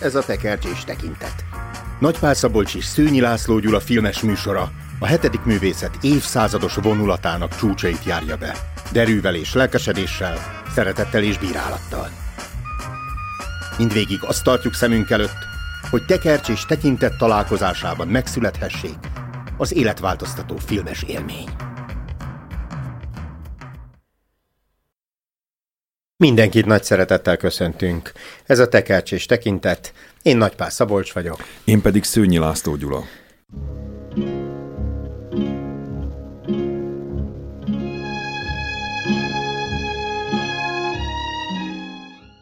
ez a tekercsés tekintet. Nagypál Szabolcs és Szőnyi László Gyula filmes műsora a hetedik művészet évszázados vonulatának csúcsait járja be. Derűvel és lelkesedéssel, szeretettel és bírálattal. Mindvégig azt tartjuk szemünk előtt, hogy tekercs és tekintet találkozásában megszülethessék az életváltoztató filmes élmény. Mindenkit nagy szeretettel köszöntünk. Ez a Tekercs és Tekintet. Én Nagypál Szabolcs vagyok. Én pedig Szőnyi László Gyula.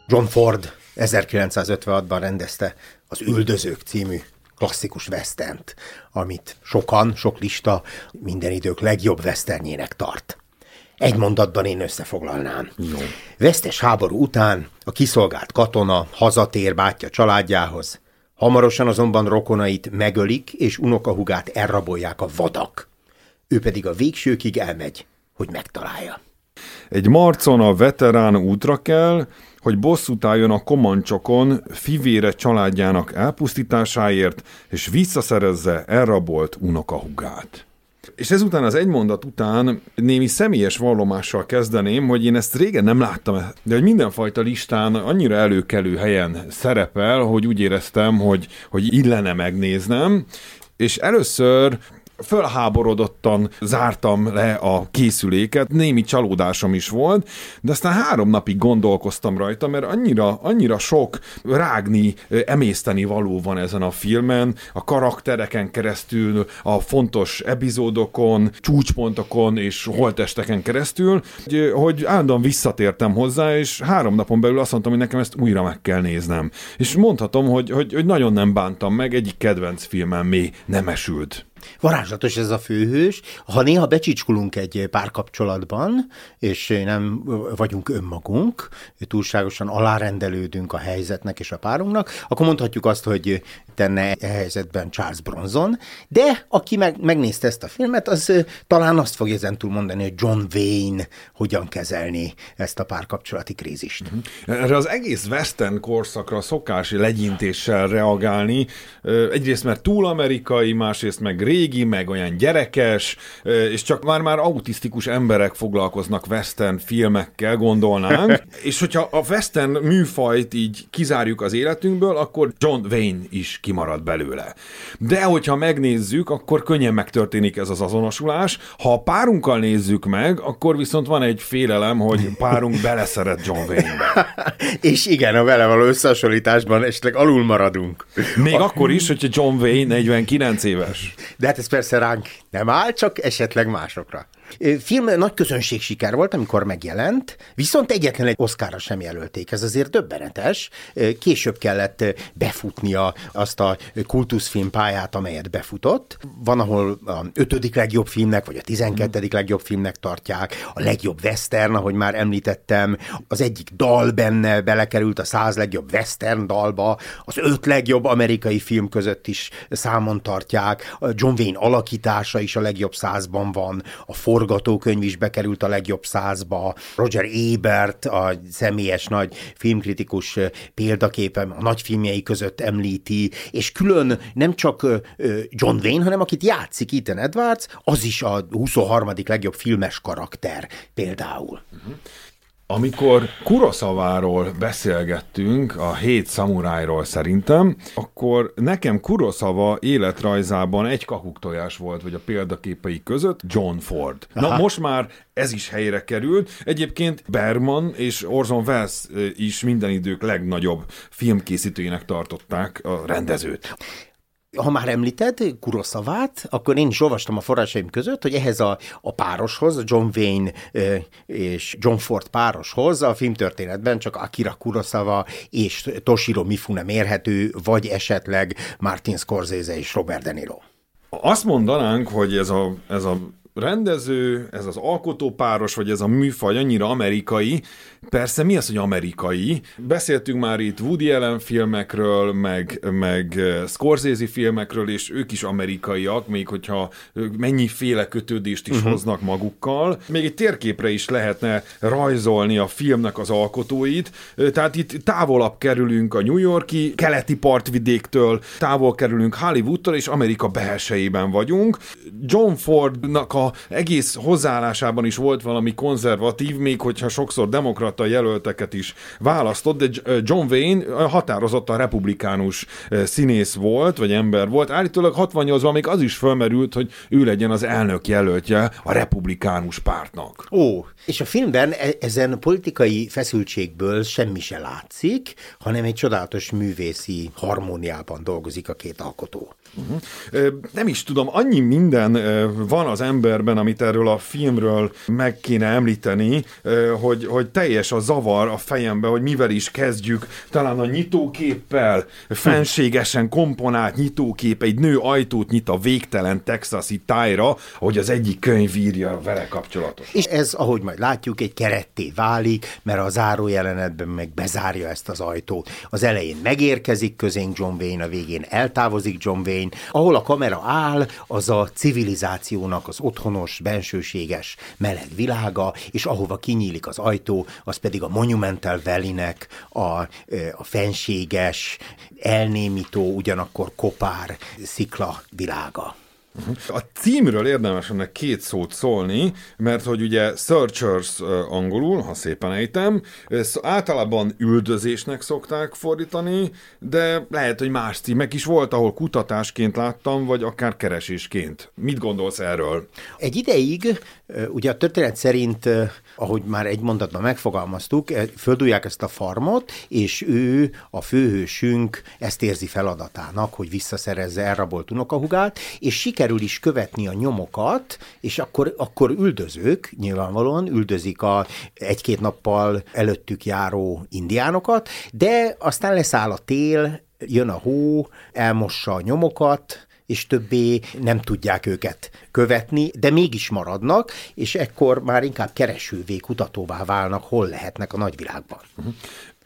John Ford 1956-ban rendezte az Üldözők című klasszikus western amit sokan, sok lista minden idők legjobb westernjének tart. Egy mondatban én összefoglalnám. Jó. Vesztes háború után a kiszolgált katona hazatér bátyja családjához, hamarosan azonban rokonait megölik, és unokahugát elrabolják a vadak. Ő pedig a végsőkig elmegy, hogy megtalálja. Egy marcon a veterán útra kell, hogy bosszút álljon a komancsokon fivére családjának elpusztításáért, és visszaszerezze elrabolt unokahugát. És ezután az egy mondat után némi személyes vallomással kezdeném, hogy én ezt régen nem láttam, de hogy mindenfajta listán annyira előkelő helyen szerepel, hogy úgy éreztem, hogy, hogy illene megnéznem, és először fölháborodottan zártam le a készüléket, némi csalódásom is volt, de aztán három napig gondolkoztam rajta, mert annyira, annyira sok rágni, emészteni való van ezen a filmen, a karaktereken keresztül, a fontos epizódokon, csúcspontokon és holtesteken keresztül, hogy, hogy állandóan visszatértem hozzá, és három napon belül azt mondtam, hogy nekem ezt újra meg kell néznem. És mondhatom, hogy, hogy, hogy nagyon nem bántam meg, egyik kedvenc filmem még nem esült. Varázslatos ez a főhős. Ha néha becsicskulunk egy párkapcsolatban, és nem vagyunk önmagunk, túlságosan alárendelődünk a helyzetnek és a párunknak, akkor mondhatjuk azt, hogy tenne e helyzetben Charles Bronson, de aki meg, megnézte ezt a filmet, az talán azt fogja ezentúl mondani, hogy John Wayne hogyan kezelni ezt a párkapcsolati krízist. Uh-huh. Erre az egész western korszakra szokási legyintéssel reagálni, egyrészt mert túl amerikai, másrészt meg régi, meg olyan gyerekes, és csak már-már autisztikus emberek foglalkoznak western filmekkel, gondolnánk, és hogyha a western műfajt így kizárjuk az életünkből, akkor John Wayne is kimarad belőle. De hogyha megnézzük, akkor könnyen megtörténik ez az azonosulás. Ha a párunkkal nézzük meg, akkor viszont van egy félelem, hogy párunk beleszeret John Wayne-be. és igen, a vele való összehasonlításban esetleg alul maradunk. Még a... akkor is, hogyha John Wayne 49 éves. De hát ez persze ránk nem áll, csak esetleg másokra. Film nagy közönség siker volt, amikor megjelent, viszont egyetlen egy oszkára sem jelölték. Ez azért döbbenetes. Később kellett befutnia azt a kultuszfilm pályát, amelyet befutott. Van, ahol a ötödik legjobb filmnek, vagy a tizenkettedik legjobb filmnek tartják, a legjobb western, ahogy már említettem, az egyik dal benne belekerült a száz legjobb western dalba, az öt legjobb amerikai film között is számon tartják, John Wayne alakítása is a legjobb százban van, a forgatókönyv is bekerült a legjobb százba, Roger Ebert, a személyes nagy filmkritikus példaképem a nagy filmjei között említi, és külön nem csak John Wayne, hanem akit játszik Ethan Edwards, az is a 23. legjobb filmes karakter például. Uh-huh. Amikor Kuroszaváról beszélgettünk, a hét szamurájról szerintem, akkor nekem Kuroszava életrajzában egy kakuktojás volt, vagy a példaképei között John Ford. Aha. Na most már ez is helyre került. Egyébként Berman és Orson Welles is minden idők legnagyobb filmkészítőjének tartották a rendezőt ha már említed Kuroszavát, akkor én is olvastam a forrásaim között, hogy ehhez a, a pároshoz, John Wayne és John Ford pároshoz a filmtörténetben csak Akira Kurosawa és Toshiro Mifune mérhető, vagy esetleg Martin Scorsese és Robert De Niro. Azt mondanánk, hogy ez a, ez a rendező, ez az alkotópáros, vagy ez a műfaj annyira amerikai, Persze, mi az, hogy amerikai? Beszéltünk már itt Woody Allen filmekről, meg, meg eh, Scorsese filmekről, és ők is amerikaiak, még hogyha mennyiféle kötődést is uh-huh. hoznak magukkal. Még egy térképre is lehetne rajzolni a filmnek az alkotóit, tehát itt távolabb kerülünk a New Yorki keleti partvidéktől, távol kerülünk Hollywoodtól, és Amerika belsejében vagyunk. John Fordnak a egész hozzáállásában is volt valami konzervatív, még hogyha sokszor demokrat demokrata jelölteket is választott, de John Wayne határozottan republikánus színész volt, vagy ember volt. Állítólag 68-ban még az is fölmerült, hogy ő legyen az elnök jelöltje a republikánus pártnak. Ó, és a filmben e- ezen politikai feszültségből semmi se látszik, hanem egy csodálatos művészi harmóniában dolgozik a két alkotó. Nem is tudom, annyi minden van az emberben, amit erről a filmről meg kéne említeni, hogy, hogy teljes a zavar a fejembe, hogy mivel is kezdjük, talán a nyitóképpel, fenségesen komponált nyitókép, egy nő ajtót nyit a végtelen texasi tájra, hogy az egyik könyv írja vele kapcsolatos. És ez, ahogy majd látjuk, egy keretté válik, mert a zárójelenetben meg bezárja ezt az ajtót. Az elején megérkezik közénk John Wayne, a végén eltávozik John Wayne, fény. Ahol a kamera áll, az a civilizációnak az otthonos, bensőséges, meleg világa, és ahova kinyílik az ajtó, az pedig a Monumental Valley-nek a, a fenséges, elnémító, ugyanakkor kopár szikla világa. A címről érdemes ennek két szót szólni, mert hogy ugye searchers angolul, ha szépen ejtem, általában üldözésnek szokták fordítani, de lehet, hogy más címek is volt, ahol kutatásként láttam, vagy akár keresésként. Mit gondolsz erről? Egy ideig, ugye a történet szerint ahogy már egy mondatban megfogalmaztuk, földúják ezt a farmot, és ő, a főhősünk ezt érzi feladatának, hogy visszaszerezze elrabolt unokahugát, és sikerül is követni a nyomokat, és akkor, akkor üldözők, nyilvánvalóan üldözik a egy-két nappal előttük járó indiánokat, de aztán leszáll a tél, jön a hó, elmossa a nyomokat, és többé nem tudják őket követni, de mégis maradnak, és ekkor már inkább keresővé, kutatóvá válnak, hol lehetnek a nagyvilágban.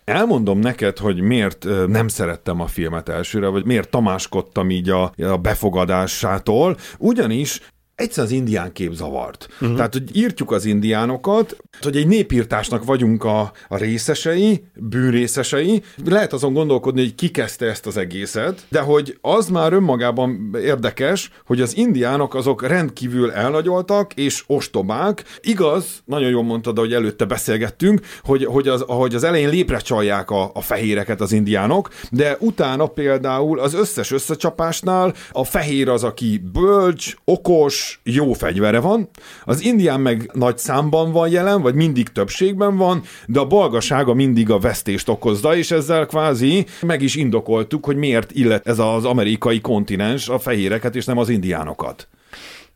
Elmondom neked, hogy miért nem szerettem a filmet elsőre, vagy miért tamáskodtam így a, a befogadásától, ugyanis egyszer az indián kép zavart. Uh-huh. Tehát, hogy írtjuk az indiánokat, hogy egy népírtásnak vagyunk a, a részesei, bűnrészesei. Lehet azon gondolkodni, hogy ki kezdte ezt az egészet, de hogy az már önmagában érdekes, hogy az indiánok azok rendkívül elnagyoltak és ostobák. Igaz, nagyon jól mondtad, hogy előtte beszélgettünk, hogy, hogy, az, hogy az elején lépre csalják a, a fehéreket az indiánok, de utána például az összes összecsapásnál a fehér az, aki bölcs, okos, jó fegyvere van, az indián meg nagy számban van jelen, vagy mindig többségben van, de a balgasága mindig a vesztést okozza, és ezzel kvázi meg is indokoltuk, hogy miért illet ez az amerikai kontinens a fehéreket, és nem az indiánokat.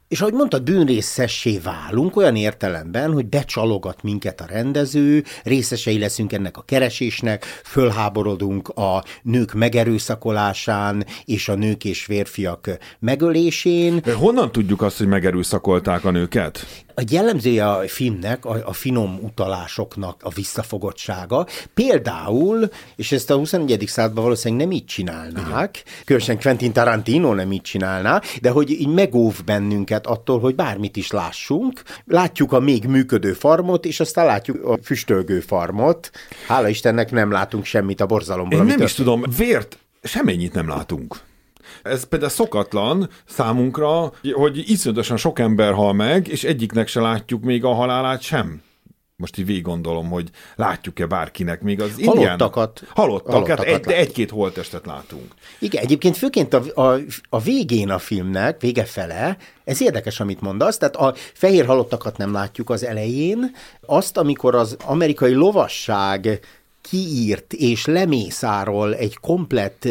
És ahogy mondtad, bűnrészessé válunk olyan értelemben, hogy becsalogat minket a rendező, részesei leszünk ennek a keresésnek, fölháborodunk a nők megerőszakolásán és a nők és férfiak megölésén. Honnan tudjuk azt, hogy megerőszakolták a nőket? A jellemzője a filmnek, a, a finom utalásoknak a visszafogottsága. Például, és ezt a 21. században valószínűleg nem így csinálnák, Igen. különösen Quentin Tarantino nem így csinálná, de hogy így megóv bennünket attól, hogy bármit is lássunk. Látjuk a még működő farmot, és aztán látjuk a füstölgő farmot. Hála Istennek nem látunk semmit a borzalomból. Én nem is tudom, vért semmennyit nem látunk. Ez például szokatlan számunkra, hogy iszonyatosan sok ember hal meg, és egyiknek se látjuk még a halálát sem most így végig gondolom, hogy látjuk-e bárkinek még az indián... Halottakat. Halottak, halottakat hát egy, de egy-két holtestet látunk. Igen, egyébként főként a, a, a végén a filmnek, vége fele, ez érdekes, amit mondasz, tehát a fehér halottakat nem látjuk az elején, azt, amikor az amerikai lovasság kiírt és lemészárol egy komplett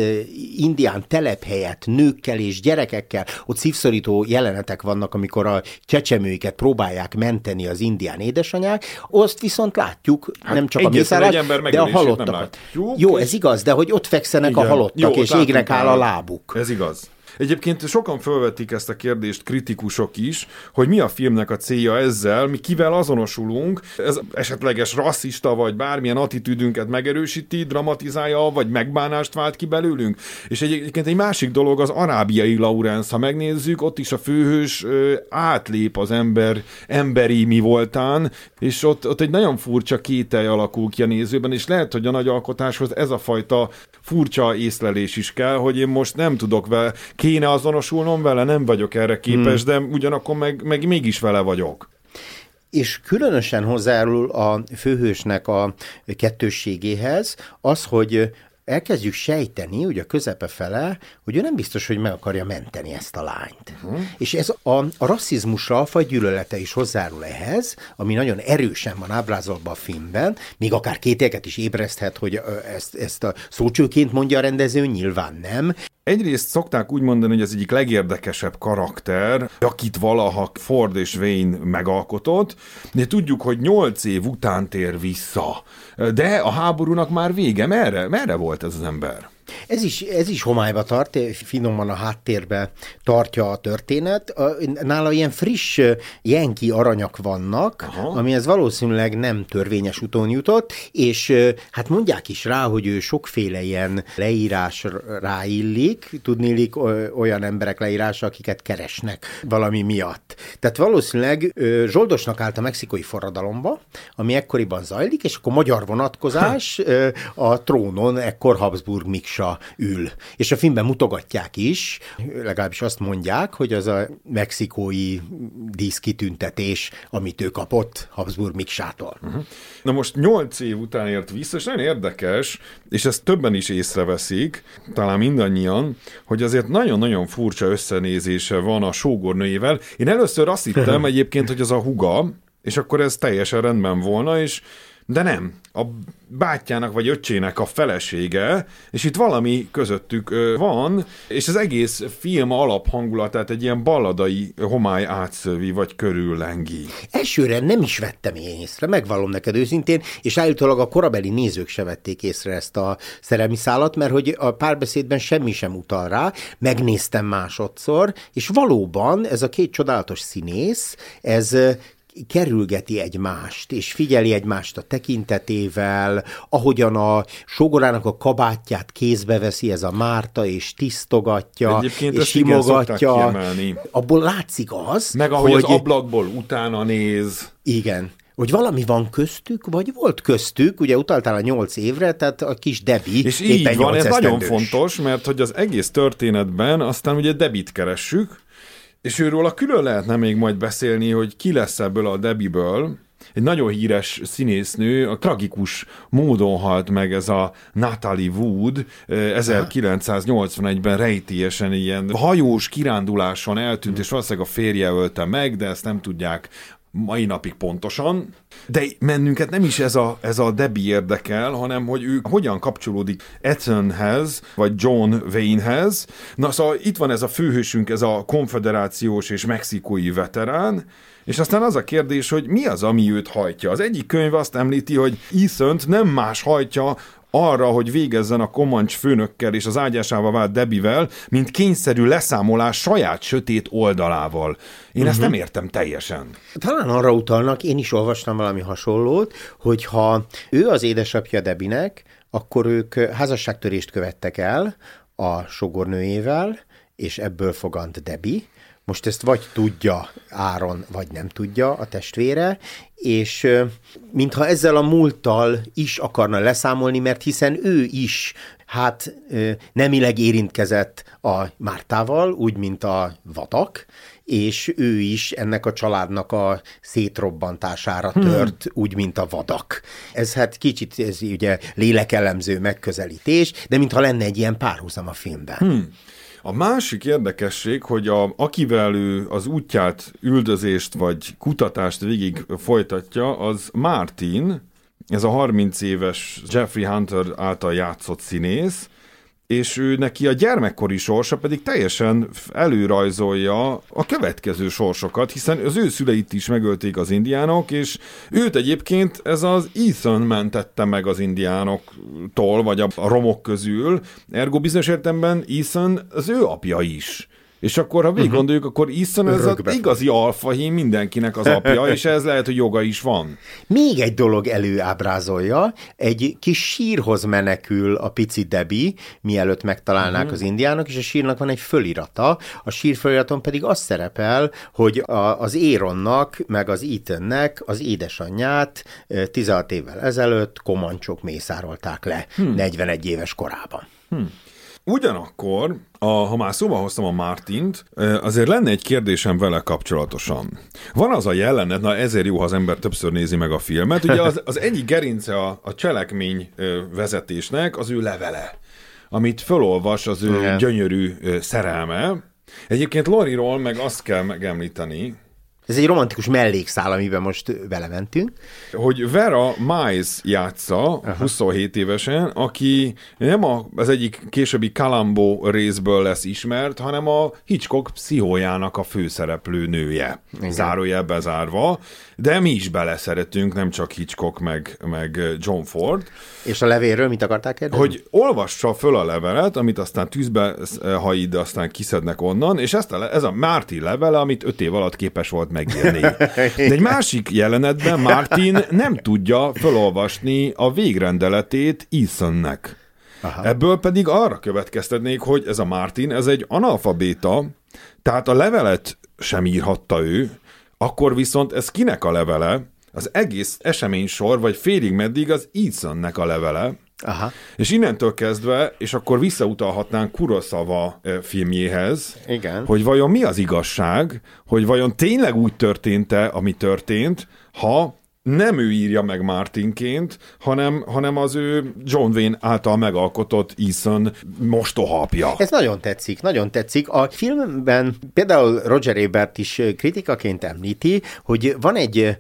indián telephelyet nőkkel és gyerekekkel, ott szívszorító jelenetek vannak, amikor a csecsemőiket próbálják menteni az indián édesanyák, azt viszont látjuk, hát nem csak a mészárát, de a halottakat. Jó, és... ez igaz, de hogy ott fekszenek Igen. a halottak, Jó, és égnek áll a lábuk. Ez igaz. Egyébként sokan felvetik ezt a kérdést, kritikusok is, hogy mi a filmnek a célja ezzel, mi kivel azonosulunk, ez esetleges rasszista vagy bármilyen attitűdünket megerősíti, dramatizálja, vagy megbánást vált ki belőlünk. És egyébként egy másik dolog az arábiai Laurence, ha megnézzük, ott is a főhős átlép az ember emberi mi voltán, és ott, ott egy nagyon furcsa kételj alakul ki a nézőben, és lehet, hogy a nagy alkotáshoz ez a fajta furcsa észlelés is kell, hogy én most nem tudok vele, kéne azonosulnom vele, nem vagyok erre képes, hmm. de ugyanakkor meg, meg mégis vele vagyok és különösen hozzájárul a főhősnek a kettősségéhez az, hogy elkezdjük sejteni, ugye a közepe fele, hogy ő nem biztos, hogy meg akarja menteni ezt a lányt. Uh-huh. És ez a, a rasszizmusra a gyűlölete is hozzárul ehhez, ami nagyon erősen van ábrázolva a filmben, még akár kételyeket is ébreszthet, hogy ezt, ezt a szócsőként mondja a rendező, nyilván nem. Egyrészt szokták úgy mondani, hogy ez egyik legérdekesebb karakter, akit valaha Ford és Wayne megalkotott, de tudjuk, hogy nyolc év után tér vissza. De a háborúnak már vége. Merre, merre volt ez az ember? Ez is, ez is homályba tart, finoman a háttérbe tartja a történet. Nála ilyen friss jenki aranyak vannak, Aha. ami ez valószínűleg nem törvényes úton jutott, és hát mondják is rá, hogy ő sokféle ilyen leírás ráillik, tudnélik olyan emberek leírása, akiket keresnek valami miatt. Tehát valószínűleg zsoldosnak állt a mexikói forradalomba, ami ekkoriban zajlik, és akkor magyar vonatkozás a trónon ekkor Habsburg Miksa ül. És a filmben mutogatják is, legalábbis azt mondják, hogy az a mexikói díszkitüntetés, amit ő kapott Habsburg Miksától. Uh-huh. Na most nyolc év után ért vissza, és nagyon érdekes, és ezt többen is észreveszik, talán mindannyian, hogy azért nagyon-nagyon furcsa összenézése van a sógornőjével. Én először azt hittem egyébként, hogy az a huga, és akkor ez teljesen rendben volna, és de nem. A bátyjának vagy öccsének a felesége, és itt valami közöttük van, és az egész film alaphangulatát egy ilyen balladai homály átszövi, vagy körüllengi. Elsőre nem is vettem én észre, megvallom neked őszintén, és állítólag a korabeli nézők se vették észre ezt a szerelmi szállat, mert hogy a párbeszédben semmi sem utal rá, megnéztem másodszor, és valóban ez a két csodálatos színész, ez kerülgeti egymást, és figyeli egymást a tekintetével, ahogyan a sogorának a kabátját kézbe veszi ez a Márta, és tisztogatja, Egyébként és simogatja. Abból látszik az, Meg ahogy hogy... az ablakból utána néz. Igen hogy valami van köztük, vagy volt köztük, ugye utaltál a nyolc évre, tehát a kis Debi És így van, ez nagyon fontos, mert hogy az egész történetben aztán ugye Debit keressük, és őről a külön lehetne még majd beszélni, hogy ki lesz ebből a Debiből, egy nagyon híres színésznő, a tragikus módon halt meg ez a Natalie Wood, 1981-ben rejtélyesen ilyen hajós kiránduláson eltűnt, és valószínűleg a férje ölte meg, de ezt nem tudják mai napig pontosan, de mennünket nem is ez a, ez a Debbie érdekel, hanem hogy ő hogyan kapcsolódik Ethanhez, vagy John Waynehez. Na szóval itt van ez a főhősünk, ez a konfederációs és mexikói veterán, és aztán az a kérdés, hogy mi az, ami őt hajtja. Az egyik könyv azt említi, hogy ethan nem más hajtja arra, hogy végezzen a Komancs főnökkel és az ágyásába vált Debivel, mint kényszerű leszámolás saját sötét oldalával. Én uh-huh. ezt mhm. nem értem teljesen. Talán arra utalnak, én is olvastam valami hasonlót, hogy ha ő az édesapja Debinek, akkor ők házasságtörést követtek el a sogornőjével, és ebből fogant Debi, most ezt vagy tudja Áron, vagy nem tudja a testvére, és mintha ezzel a múlttal is akarna leszámolni, mert hiszen ő is hát nemileg érintkezett a Mártával, úgy, mint a vadak, és ő is ennek a családnak a szétrobbantására hmm. tört, hmm. úgy, mint a vadak. Ez hát kicsit ez ugye lélekelemző megközelítés, de mintha lenne egy ilyen párhuzam a filmben. Hmm. A másik érdekesség, hogy a, akivel ő az útját, üldözést vagy kutatást végig folytatja, az Martin, ez a 30 éves Jeffrey Hunter által játszott színész, és ő neki a gyermekkori sorsa pedig teljesen előrajzolja a következő sorsokat, hiszen az ő szüleit is megölték az indiánok, és őt egyébként ez az Ethan mentette meg az indiánoktól, vagy a romok közül, ergo bizonyos értemben Ethan az ő apja is. És akkor, ha végig gondoljuk, uh-huh. akkor Easton ez az igazi alfahím mindenkinek az apja, és ez lehet, hogy joga is van. Még egy dolog előábrázolja, egy kis sírhoz menekül a pici Debbie, mielőtt megtalálnák uh-huh. az indiánok, és a sírnak van egy fölirata, a sír föliraton pedig az szerepel, hogy a, az Éronnak, meg az Ethannek az édesanyját 16 évvel ezelőtt komancsok mészárolták le, hmm. 41 éves korában. Hmm. Ugyanakkor, a, ha már szóba hoztam a Martint, azért lenne egy kérdésem vele kapcsolatosan. Van az a jelenet, na ezért jó, ha az ember többször nézi meg a filmet, ugye az, az egyik gerince a, a cselekmény vezetésnek az ő levele, amit fölolvas az ő Igen. gyönyörű szerelme. Egyébként Loriról meg azt kell megemlíteni, ez egy romantikus mellékszál, amiben most belementünk. Hogy Vera Miles játsza, Aha. 27 évesen, aki nem a, az egyik későbbi Kalambó részből lesz ismert, hanem a Hitchcock pszichójának a főszereplő nője. Igen. Zárójel bezárva. De mi is beleszeretünk, nem csak Hitchcock meg, meg John Ford. És a levélről mit akarták kérdezni? Hogy olvassa föl a levelet, amit aztán tűzbe hajid, aztán kiszednek onnan, és ezt a, ez a Martin levele, amit öt év alatt képes volt megírni. De egy másik jelenetben Martin nem tudja felolvasni a végrendeletét Ethannek. Aha. Ebből pedig arra következtetnék, hogy ez a Martin, ez egy analfabéta, tehát a levelet sem írhatta ő, akkor viszont ez kinek a levele? Az egész esemény sor, vagy félig meddig az Ethannek a levele, Aha. És innentől kezdve, és akkor visszautalhatnánk Kuroszava filmjéhez, Igen. hogy vajon mi az igazság, hogy vajon tényleg úgy történt-e, ami történt, ha nem ő írja meg Martinként, hanem, hanem az ő John Wayne által megalkotott Ethan mostohapja. Ez nagyon tetszik, nagyon tetszik. A filmben például Roger Ebert is kritikaként említi, hogy van egy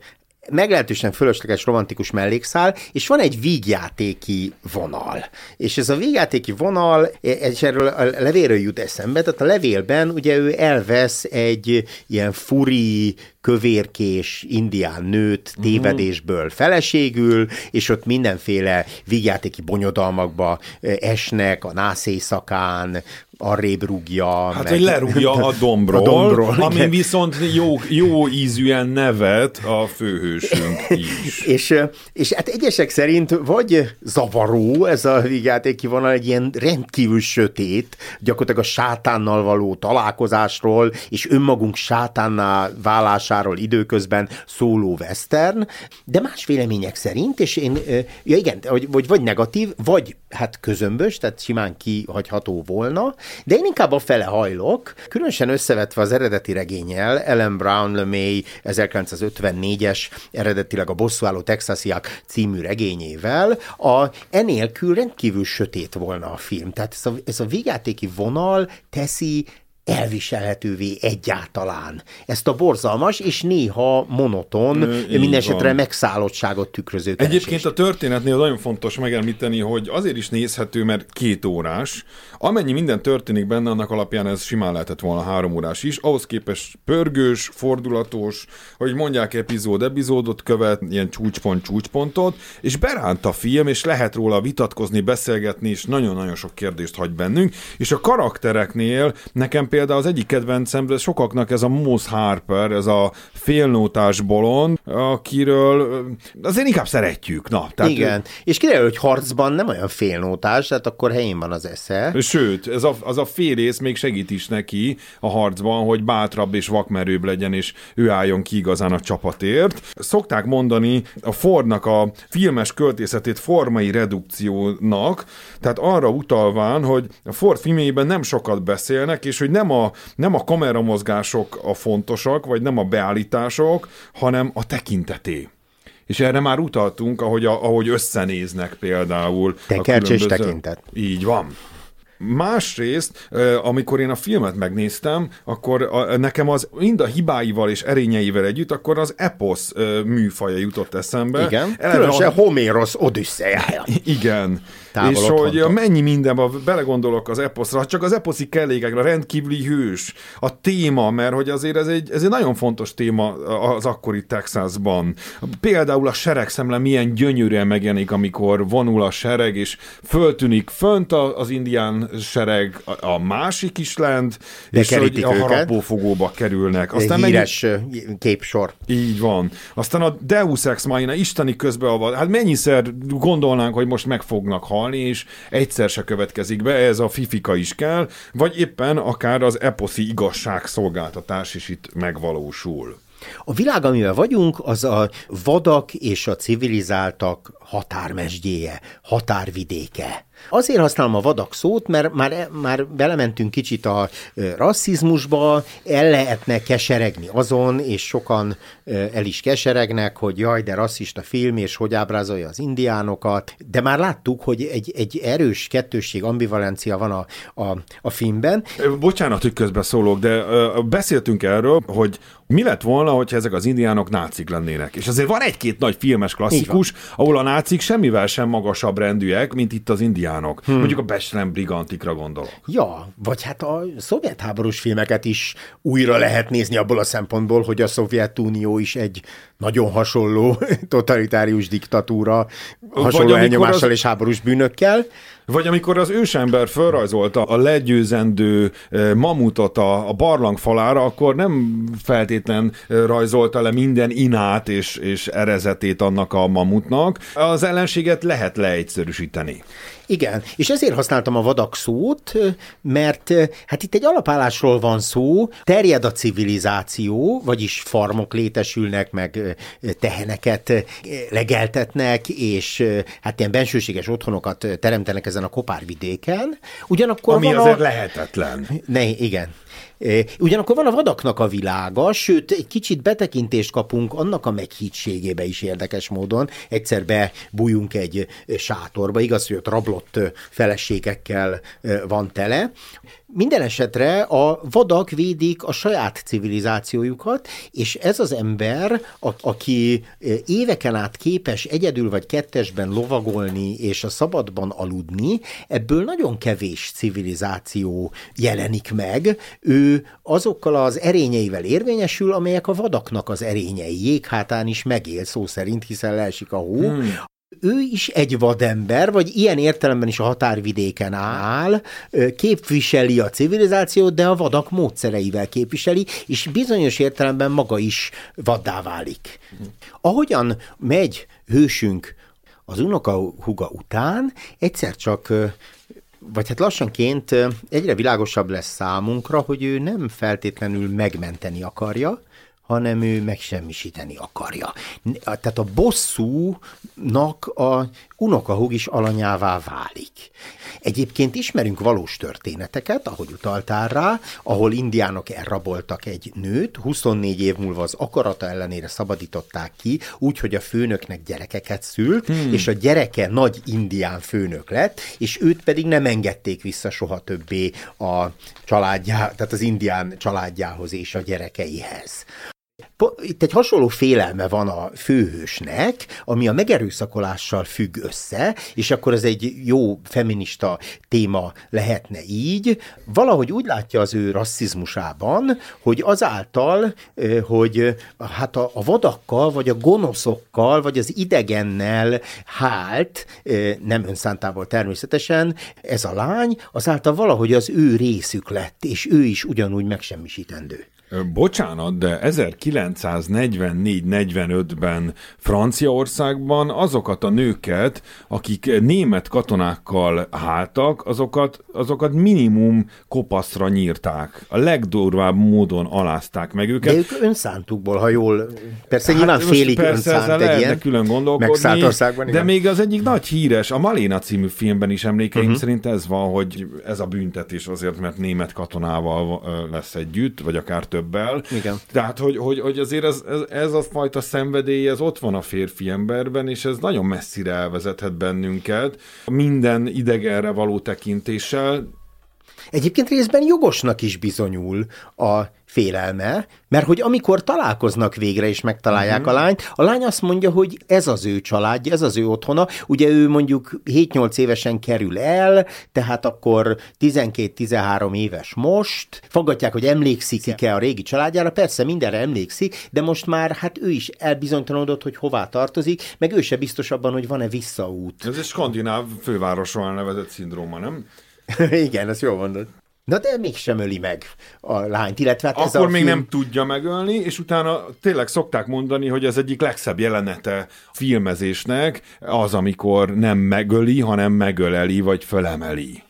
meglehetősen fölösleges romantikus mellékszál, és van egy vígjátéki vonal. És ez a vígjátéki vonal, és erről a levélről jut eszembe, tehát a levélben ugye ő elvesz egy ilyen furi, kövérkés indián nőt tévedésből feleségül, és ott mindenféle vígjátéki bonyodalmakba esnek a nász éjszakán, arrébb rúgja. Hát, meg... hogy lerúgja a dombról, a dombról ami viszont jó, jó ízűen nevet a főhősünk is. és, és hát egyesek szerint vagy zavaró ez a vígjátéki vonal, egy ilyen rendkívül sötét, gyakorlatilag a sátánnal való találkozásról, és önmagunk sátánná válásáról időközben szóló western, de más vélemények szerint, és én, ja igen, vagy, vagy, negatív, vagy hát közömbös, tehát simán kihagyható volna, de én inkább a fele hajlok, különösen összevetve az eredeti regényel, Ellen Brown LeMay 1954-es, eredetileg a bosszúálló texasiak című regényével, a enélkül rendkívül sötét volna a film. Tehát ez a, ez a vigyátéki vonal teszi elviselhetővé egyáltalán. Ezt a borzalmas és néha monoton, mindesetre megszállottságot tükröző keresést. Egyébként a történetnél nagyon fontos megemlíteni, hogy azért is nézhető, mert két órás. Amennyi minden történik benne, annak alapján ez simán lehetett volna három órás is. Ahhoz képest pörgős, fordulatos, hogy mondják epizód epizódot követ, ilyen csúcspont csúcspontot, és beránt a film, és lehet róla vitatkozni, beszélgetni, és nagyon-nagyon sok kérdést hagy bennünk. És a karaktereknél nekem például az egyik kedvencem, sokaknak ez a Moose Harper, ez a félnótás bolond, akiről azért inkább szeretjük. Na, tehát Igen, ő... és kiderül, hogy harcban nem olyan félnótás, tehát akkor helyén van az esze. Sőt, ez a, az a félész még segít is neki a harcban, hogy bátrabb és vakmerőbb legyen, és ő álljon ki igazán a csapatért. Szokták mondani a Fordnak a filmes költészetét formai redukciónak, tehát arra utalván, hogy a Ford filmjében nem sokat beszélnek, és hogy nem nem a, nem a kameramozgások a fontosak, vagy nem a beállítások, hanem a tekinteté. És erre már utaltunk, ahogy, a, ahogy összenéznek például. Tekercs és tekintet. Így van. Másrészt, amikor én a filmet megnéztem, akkor nekem az mind a hibáival és erényeivel együtt, akkor az epos műfaja jutott eszembe. Igen, különösen a... Homérosz Odüsszejája. Igen. És hogy mennyi mindenbe belegondolok az eposzra, csak az eposzi kellékekre, rendkívüli hős, a téma, mert hogy azért ez egy, ez egy nagyon fontos téma az akkori Texasban. Például a seregszemle milyen gyönyörűen megjelenik, amikor vonul a sereg, és föltűnik fönt az indián sereg, a másik is lent, De és hogy a harapófogóba kerülnek. Aztán híres mennyi... képsor. Így van. Aztán a Deus Ex Machina, isteni közbeavat, hát mennyiszer gondolnánk, hogy most meg fognak halni, és egyszer se következik be, ez a fifika is kell, vagy éppen akár az eposzi igazságszolgáltatás is itt megvalósul. A világ, amivel vagyunk, az a vadak és a civilizáltak határmesdjéje, határvidéke. Azért használom a vadak szót, mert már, már belementünk kicsit a rasszizmusba, el lehetne keseregni azon, és sokan el is keseregnek, hogy jaj, de rasszista film, és hogy ábrázolja az indiánokat, de már láttuk, hogy egy, egy erős kettősség, ambivalencia van a, a, a filmben. Bocsánat, hogy közbeszólok, de beszéltünk erről, hogy mi lett volna, hogyha ezek az indiánok nácik lennének? És azért van egy-két nagy filmes klasszikus, ahol a nácik semmivel sem magasabb rendűek, mint itt az indiánok. Hmm. Mondjuk a Beslen Brigantikra gondolok. Ja, vagy hát a szovjet háborús filmeket is újra lehet nézni abból a szempontból, hogy a Szovjetunió is egy nagyon hasonló totalitárius diktatúra, hasonló elnyomással az... és háborús bűnökkel. Vagy amikor az ősember felrajzolta a legyőzendő eh, mamutot a, a barlang falára, akkor nem feltétlen eh, rajzolta le minden inát és, és erezetét annak a mamutnak. Az ellenséget lehet leegyszerűsíteni. Igen, és ezért használtam a vadak szót, mert hát itt egy alapállásról van szó, terjed a civilizáció, vagyis farmok létesülnek, meg teheneket legeltetnek, és hát ilyen bensőséges otthonokat teremtenek ezen a kopárvidéken. Ugyanakkor Ami azért a... lehetetlen. Ne, igen. Ugyanakkor van a vadaknak a világa, sőt, egy kicsit betekintést kapunk annak a meghítségébe is érdekes módon. Egyszer bebújunk egy sátorba, igaz, hogy ott rablott feleségekkel van tele, minden esetre a vadak védik a saját civilizációjukat, és ez az ember, aki e, éveken át képes egyedül vagy kettesben lovagolni és a szabadban aludni, ebből nagyon kevés civilizáció jelenik meg. Ő azokkal az erényeivel érvényesül, amelyek a vadaknak az erényei. Jéghátán is megél szó szerint, hiszen leesik a hó. Hmm ő is egy vadember, vagy ilyen értelemben is a határvidéken áll, képviseli a civilizációt, de a vadak módszereivel képviseli, és bizonyos értelemben maga is vaddá válik. Ahogyan megy hősünk az unokahuga után, egyszer csak vagy hát lassanként egyre világosabb lesz számunkra, hogy ő nem feltétlenül megmenteni akarja, hanem ő megsemmisíteni akarja. Tehát a bosszúnak a unokahúg is alanyává válik. Egyébként ismerünk valós történeteket, ahogy utaltál rá, ahol indiánok elraboltak egy nőt, 24 év múlva az akarata ellenére szabadították ki, úgy, hogy a főnöknek gyerekeket szült, hmm. és a gyereke nagy indián főnök lett, és őt pedig nem engedték vissza soha többé a családjá, tehát az indián családjához és a gyerekeihez. Itt egy hasonló félelme van a főhősnek, ami a megerőszakolással függ össze, és akkor ez egy jó feminista téma lehetne így. Valahogy úgy látja az ő rasszizmusában, hogy azáltal, hogy hát a, a vadakkal, vagy a gonoszokkal, vagy az idegennel hált, nem önszántával természetesen, ez a lány, azáltal valahogy az ő részük lett, és ő is ugyanúgy megsemmisítendő. Bocsánat, de 1944-45-ben Franciaországban azokat a nőket, akik német katonákkal háltak, azokat, azokat minimum kopaszra nyírták. A legdurvább módon alázták meg őket. De ők önszántukból, ha jól... Persze hát nyilván félig persze önszánt egy ilyen külön gondolkodni, de még az egyik nagy híres, a Maléna című filmben is emlékeim uh-huh. szerint ez van, hogy ez a büntetés azért, mert német katonával lesz együtt, vagy akár több többel. Igen. Tehát, hogy, hogy, hogy azért ez, ez, ez a fajta szenvedély, ez ott van a férfi emberben, és ez nagyon messzire elvezethet bennünket. Minden idegenre való tekintéssel, Egyébként részben jogosnak is bizonyul a félelme, mert hogy amikor találkoznak végre és megtalálják uh-huh. a lányt, a lány azt mondja, hogy ez az ő családja, ez az ő otthona, ugye ő mondjuk 7-8 évesen kerül el, tehát akkor 12-13 éves most, fogadják, hogy emlékszik-e a régi családjára, persze mindenre emlékszik, de most már hát ő is elbizonytalanodott, hogy hová tartozik, meg ő se biztos abban, hogy van-e visszaút. Ez egy skandináv fővárosról nevezett szindróma, nem? Igen, ezt jól mondod. Na de mégsem öli meg a lányt, illetve hát ez Akkor a még film... nem tudja megölni, és utána tényleg szokták mondani, hogy az egyik legszebb jelenete filmezésnek az, amikor nem megöli, hanem megöleli, vagy fölemeli.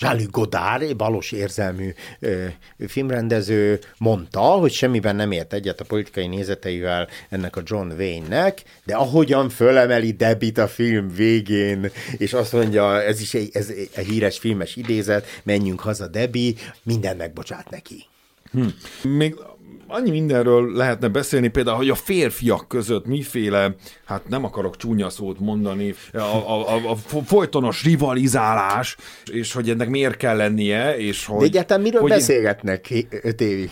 Jean-Luc Godard, balos érzelmű ö, filmrendező mondta, hogy semmiben nem ért egyet a politikai nézeteivel ennek a John Wayne-nek, de ahogyan fölemeli Debit a film végén, és azt mondja, ez is egy, ez egy híres filmes idézet, menjünk haza Debbie, minden megbocsát neki. Hm. Még annyi mindenről lehetne beszélni, például, hogy a férfiak között miféle, hát nem akarok csúnya szót mondani, a, a, a, a folytonos rivalizálás, és hogy ennek miért kell lennie, és hogy... De egyáltalán miről hogy... beszélgetnek öt évig?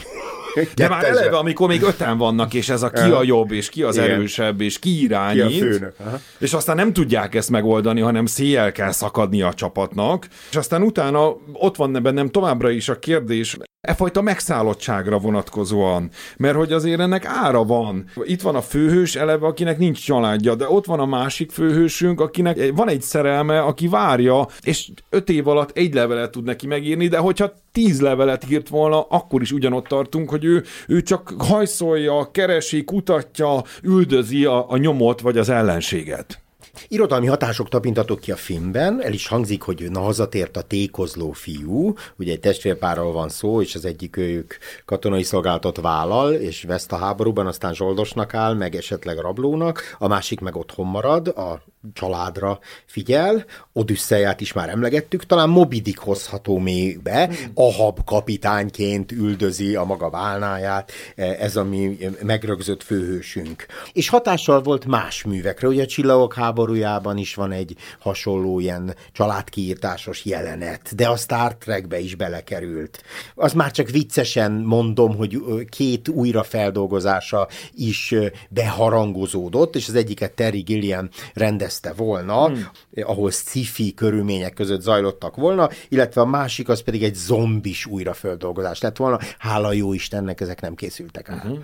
De már eleve, amikor még öten vannak, és ez a ki a jobb, és ki az Igen. erősebb, és ki irányít, ki a főnök. és aztán nem tudják ezt megoldani, hanem széjjel kell szakadni a csapatnak, és aztán utána ott van bennem továbbra is a kérdés, e fajta megszállottságra vonatkozóan, mert hogy azért ennek ára van. Itt van a főhős eleve, akinek nincs családja, de ott van a másik főhősünk, akinek van egy szerelme, aki várja, és öt év alatt egy levelet tud neki megírni, de hogyha tíz levelet írt volna, akkor is ugyanott tartunk, hogy ő, ő csak hajszolja, keresi, kutatja, üldözi a, a nyomot vagy az ellenséget. Irodalmi hatások tapintatok ki a filmben, el is hangzik, hogy na hazatért a tékozló fiú, ugye egy testvérpárral van szó, és az egyik ők katonai szolgálatot vállal, és veszt a háborúban, aztán zsoldosnak áll, meg esetleg rablónak, a másik meg otthon marad, a családra figyel, Odüsszeját is már emlegettük, talán Mobidik hozható még be, Ahab kapitányként üldözi a maga válnáját, ez a mi megrögzött főhősünk. És hatással volt más művekre, ugye a Csillagok háborújában is van egy hasonló ilyen családkiírtásos jelenet, de a Star Trekbe is belekerült. Az már csak viccesen mondom, hogy két újrafeldolgozása is beharangozódott, és az egyiket Terry Gilliam rendezte rendezte volna, hmm. ahol sci-fi körülmények között zajlottak volna, illetve a másik az pedig egy zombis újraföldolgozás lett volna. Hála jó Istennek, ezek nem készültek el. Uh-huh.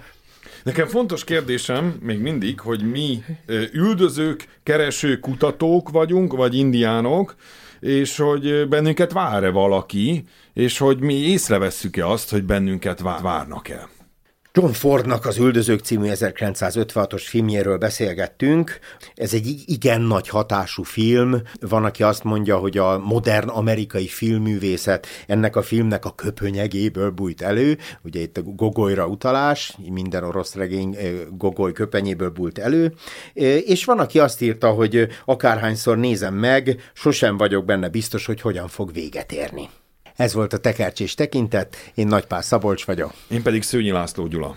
Nekem fontos kérdésem még mindig, hogy mi üldözők, kereső kutatók vagyunk, vagy indiánok, és hogy bennünket vár-e valaki, és hogy mi észrevesszük-e azt, hogy bennünket várnak-e. John Fordnak az Üldözők című 1956-os filmjéről beszélgettünk. Ez egy igen nagy hatású film. Van, aki azt mondja, hogy a modern amerikai filmművészet ennek a filmnek a köpönyegéből bújt elő. Ugye itt a Gogolyra utalás, minden orosz regény Gogoly köpenyéből bújt elő. És van, aki azt írta, hogy akárhányszor nézem meg, sosem vagyok benne biztos, hogy hogyan fog véget érni. Ez volt a tekercsés tekintet, én Nagypár Szabolcs vagyok. Én pedig Szőnyi László Gyula.